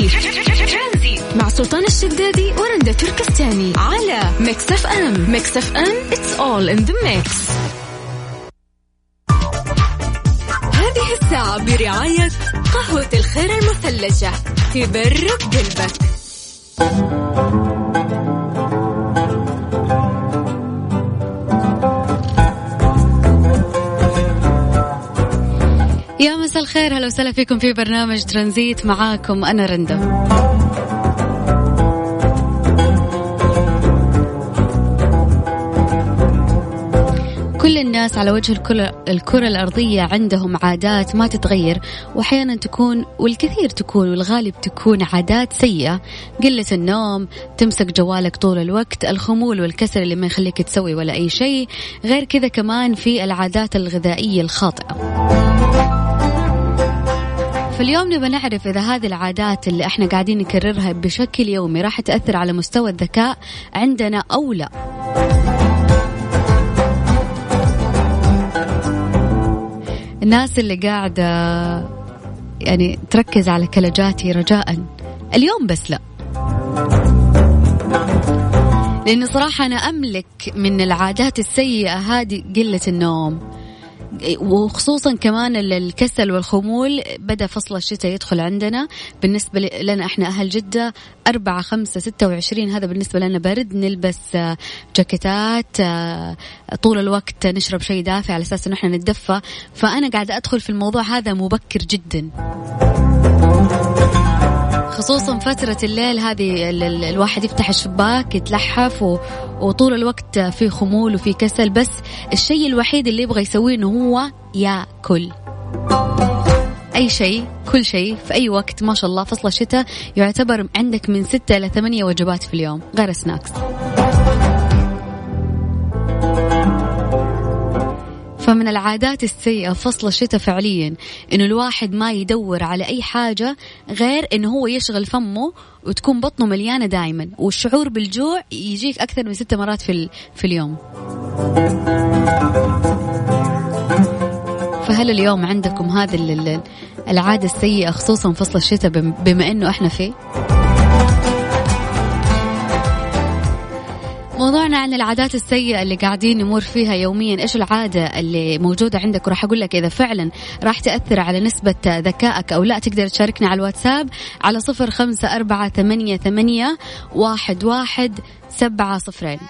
ترانزيت. مع سلطان الشدادي ورندا تركستاني. على Mix FM. Mix FM it's all in the mix. هذه الساعة برعاية قهوة الخير المثلجة. تبرد قلبك. مساء الخير هلا وسهلا فيكم في برنامج ترانزيت معاكم أنا رندا. كل الناس على وجه الكرة, الكرة الأرضية عندهم عادات ما تتغير وأحيانا تكون والكثير تكون والغالب تكون عادات سيئة. قلة النوم تمسك جوالك طول الوقت الخمول والكسل اللي ما يخليك تسوي ولا أي شيء. غير كذا كمان في العادات الغذائية الخاطئة. فاليوم نبى نعرف إذا هذه العادات اللي إحنا قاعدين نكررها بشكل يومي راح تأثر على مستوى الذكاء عندنا أو لا. الناس اللي قاعدة يعني تركز على كلجاتي رجاء. اليوم بس لا. لأن صراحة أنا أملك من العادات السيئة هذه قلة النوم. وخصوصا كمان الكسل والخمول بدأ فصل الشتاء يدخل عندنا. بالنسبة لنا إحنا أهل جدة أربعة خمسة ستة وعشرين هذا بالنسبة لنا برد. نلبس آه، جاكيتات آه، طول الوقت نشرب شيء دافئ على أساس أنه إحنا نتدفى. فأنا قاعدة أدخل في الموضوع هذا مبكر جدا. خصوصا فترة الليل هذه الواحد يفتح الشباك يتلحف وطول الوقت في خمول وفي كسل. بس الشيء الوحيد اللي يبغى يسويه انه هو ياكل. أي شيء كل شيء في أي وقت ما شاء الله فصل الشتاء يعتبر عندك من ستة إلى ثمانية وجبات في اليوم غير سناكس فمن العادات السيئة فصل الشتاء فعليا إنه الواحد ما يدور على أي حاجة غير إنه هو يشغل فمه وتكون بطنه مليانة دائما والشعور بالجوع يجيك أكثر من ست مرات في, في اليوم فهل اليوم عندكم هذه العادة السيئة خصوصا فصل الشتاء بما إنه إحنا فيه؟ موضوعنا عن العادات السيئة اللي قاعدين نمر فيها يوميا. إيش العادة اللي موجودة عندك؟ وراح أقول لك إذا فعلا راح تأثر على نسبة ذكائك أو لا. تقدر تشاركنا على الواتساب على صفر خمسة أربعة ثمانية, ثمانية واحد, واحد سبعة صفرين.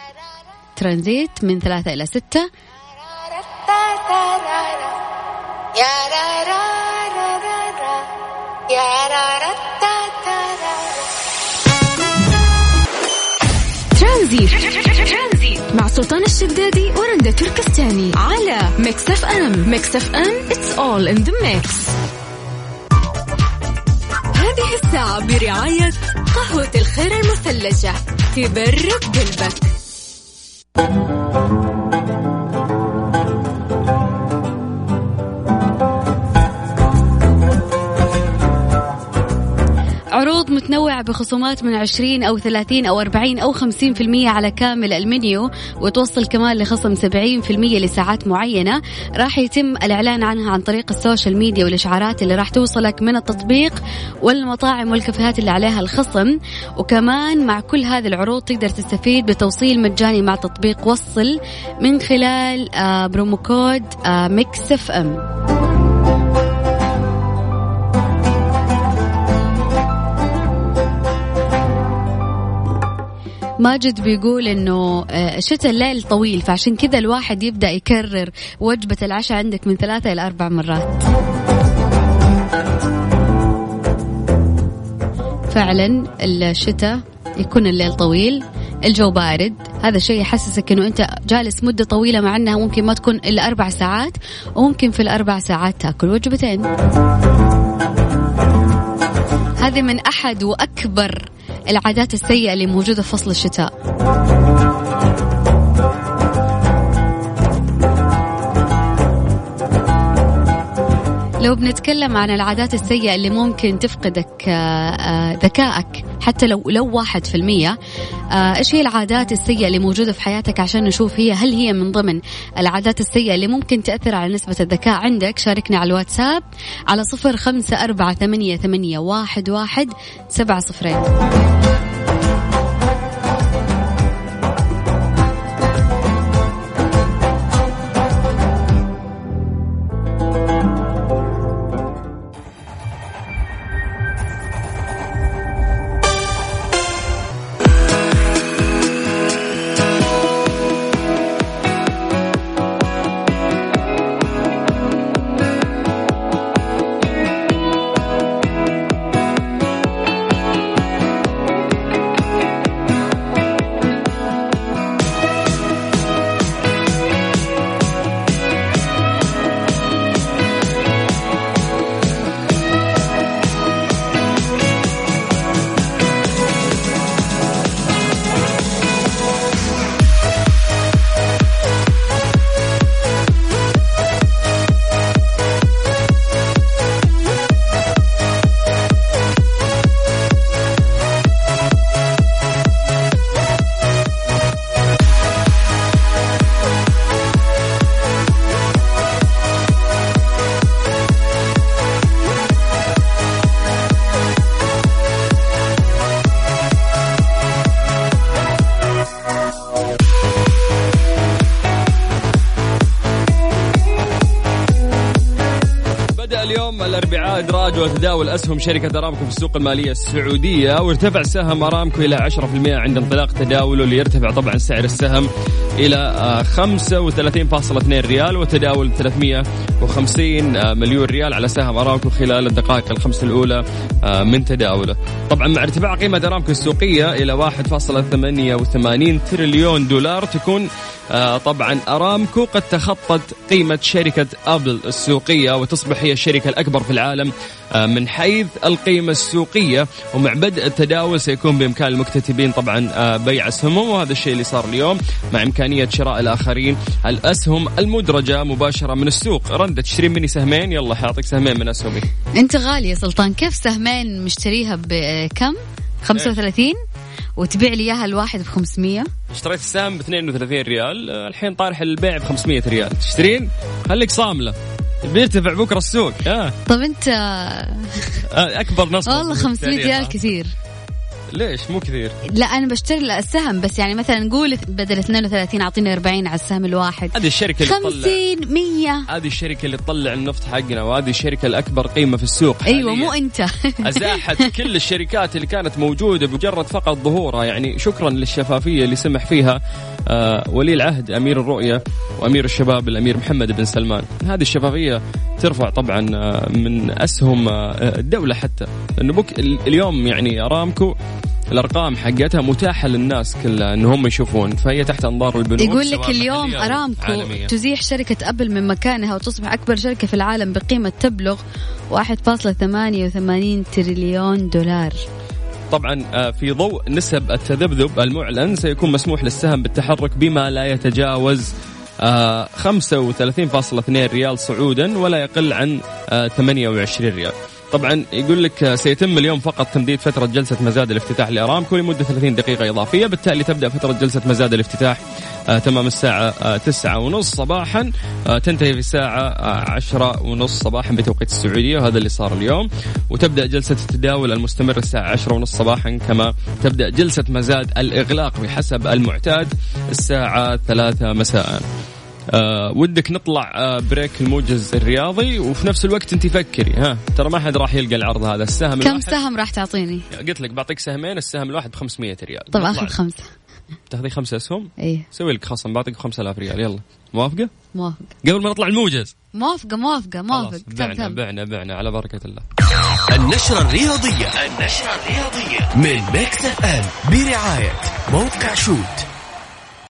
ترانزيت من ثلاثة إلى ستة. الشدادي ورندا تركستاني على Mix FM. Mix FM it's all in the mix. هذه الساعة برعاية قهوة الخير المثلجة. تبرد قلبك. عروض متنوعة بخصومات من 20 أو 30 أو 40 أو 50% على كامل المنيو وتوصل كمان لخصم 70% لساعات معينة. راح يتم الإعلان عنها عن طريق ال social media والإشعارات اللي راح توصلك من التطبيق والمطاعم والكافيهات اللي عليها الخصم. وكمان مع كل هذه العروض تقدر تستفيد بتوصيل مجاني مع تطبيق وصل من خلال آه، promo code Mix FM. ماجد بيقول إنه آه، شتاء الليل طويل فعشان كذا الواحد يبدأ يكرر وجبة العشاء عندك من ثلاثة إلى أربع مرات. فعلا الشتاء يكون الليل طويل الجو بارد هذا الشيء يحسسك إنه أنت جالس مدة طويلة مع إنها ممكن ما تكون إلا أربع ساعات وممكن في الأربع ساعات تأكل وجبتين. هذه من أحد وأكبر العادات السيئة اللي موجودة في فصل الشتاء. لو بنتكلم عن العادات السيئة اللي ممكن تفقدك آه، آه، ذكائك حتى لو لو واحد في المية آه، إيش هي العادات السيئة اللي موجودة في حياتك عشان نشوف هي هل هي من ضمن العادات السيئة اللي ممكن تأثر على نسبة الذكاء عندك؟ شاركنا على الواتساب على صفر خمسة أربعة ثمانية, ثمانية واحد, واحد سبعة صفرين. إدراج وتداول أسهم شركة أرامكو في السوق المالية السعودية وارتفع سهم أرامكو إلى 10% عند انطلاق تداوله ليرتفع طبعا سعر السهم إلى 35.2 ريال وتداول 350 مليون ريال على سهم أرامكو خلال الدقائق الخمس الأولى آه، من تداوله. طبعا مع ارتفاع قيمة أرامكو السوقية إلى 1.88 تريليون دولار تكون آه، طبعا أرامكو قد تخطت قيمة شركة أبل السوقية وتصبح هي الشركة الأكبر في العالم آه، من حيث القيمة السوقية ومع بدء التداول سيكون بإمكان المكتتبين طبعا آه، بيع أسهمهم وهذا الشيء اللي صار اليوم مع إمكانية شراء الآخرين الأسهم المدرجة مباشرة من السوق. رندة تشتري مني سهمين؟ يلا حاعطيك سهمين من أسهمي. أنت غالي يا سلطان. كيف سهمين مشتريها بكم 35 وتبيع لي إياها الواحد ب 500 اشتريت السهم ب 32 ريال الحين طارح البيع ب 500 ريال. تشترين؟ خليك صاملة. بيرتفع بكرة السوق. آه. طب انت آه، أكبر نصب والله 500 ريال كثير. ليش؟ مو كثير؟ لا أنا بشتري السهم بس يعني مثلا نقول بدل 32 أعطيني 40 على السهم الواحد. هذه الشركة اللي 50 100 هذه الشركة اللي تطلع النفط حقنا وهذه الشركة الأكبر قيمة في السوق أيوه مو أنت. أزاحت كل الشركات اللي كانت موجودة بمجرد فقط ظهورها. يعني شكرا للشفافية اللي سمح فيها آه ولي العهد أمير الرؤية وأمير الشباب الأمير محمد بن سلمان. هذه الشفافية ترفع طبعا آه، من أسهم آه، الدولة حتى. انه بك اليوم يعني أرامكو الأرقام حقتها متاحة للناس كلها ان هم يشوفون. فهي تحت أنظار البنوك يقول لك اليوم أرامكو عالمية. تزيح شركة أبل من مكانها وتصبح أكبر شركة في العالم بقيمة تبلغ 1.88 تريليون دولار. طبعا آه، في ضوء نسب التذبذب المعلن سيكون مسموح للسهم بالتحرك بما لا يتجاوز 35.2 آه، ريال صعودا ولا يقل عن 28 آه، ريال. طبعا يقول لك سيتم اليوم فقط تمديد فترة جلسة مزاد الافتتاح لأرامكو لمدة 30 دقيقة إضافية. بالتالي تبدأ فترة جلسة مزاد الافتتاح آه تمام الساعة آه تسعة ونص صباحا آه تنتهي في الساعة آه عشرة ونص صباحا بتوقيت السعودية وهذا اللي صار اليوم. وتبدأ جلسة التداول المستمر الساعة عشرة ونص صباحا كما تبدأ جلسة مزاد الإغلاق بحسب المعتاد الساعة ثلاثة مساء. آه ودك نطلع آه break الموجز الرياضي وفي نفس الوقت انت فكري ها ترى ما حد راح يلقى العرض هذا السهم كم سهم راح تعطيني؟ قلت لك بعطيك سهمين السهم الواحد ب 500 ريال. طيب اخذ خمسة. تاخذي خمسة أسهم؟ إيه. سوي لك خصم بعطيك 5000 ريال يلا. موافقة؟ موافقة قبل ما نطلع الموجز. موافقة موافقة موافق. بعنا بعنا بعنا على بركة الله. النشرة الرياضية. النشرة الرياضية. من Mix FM برعاية موقع شوت.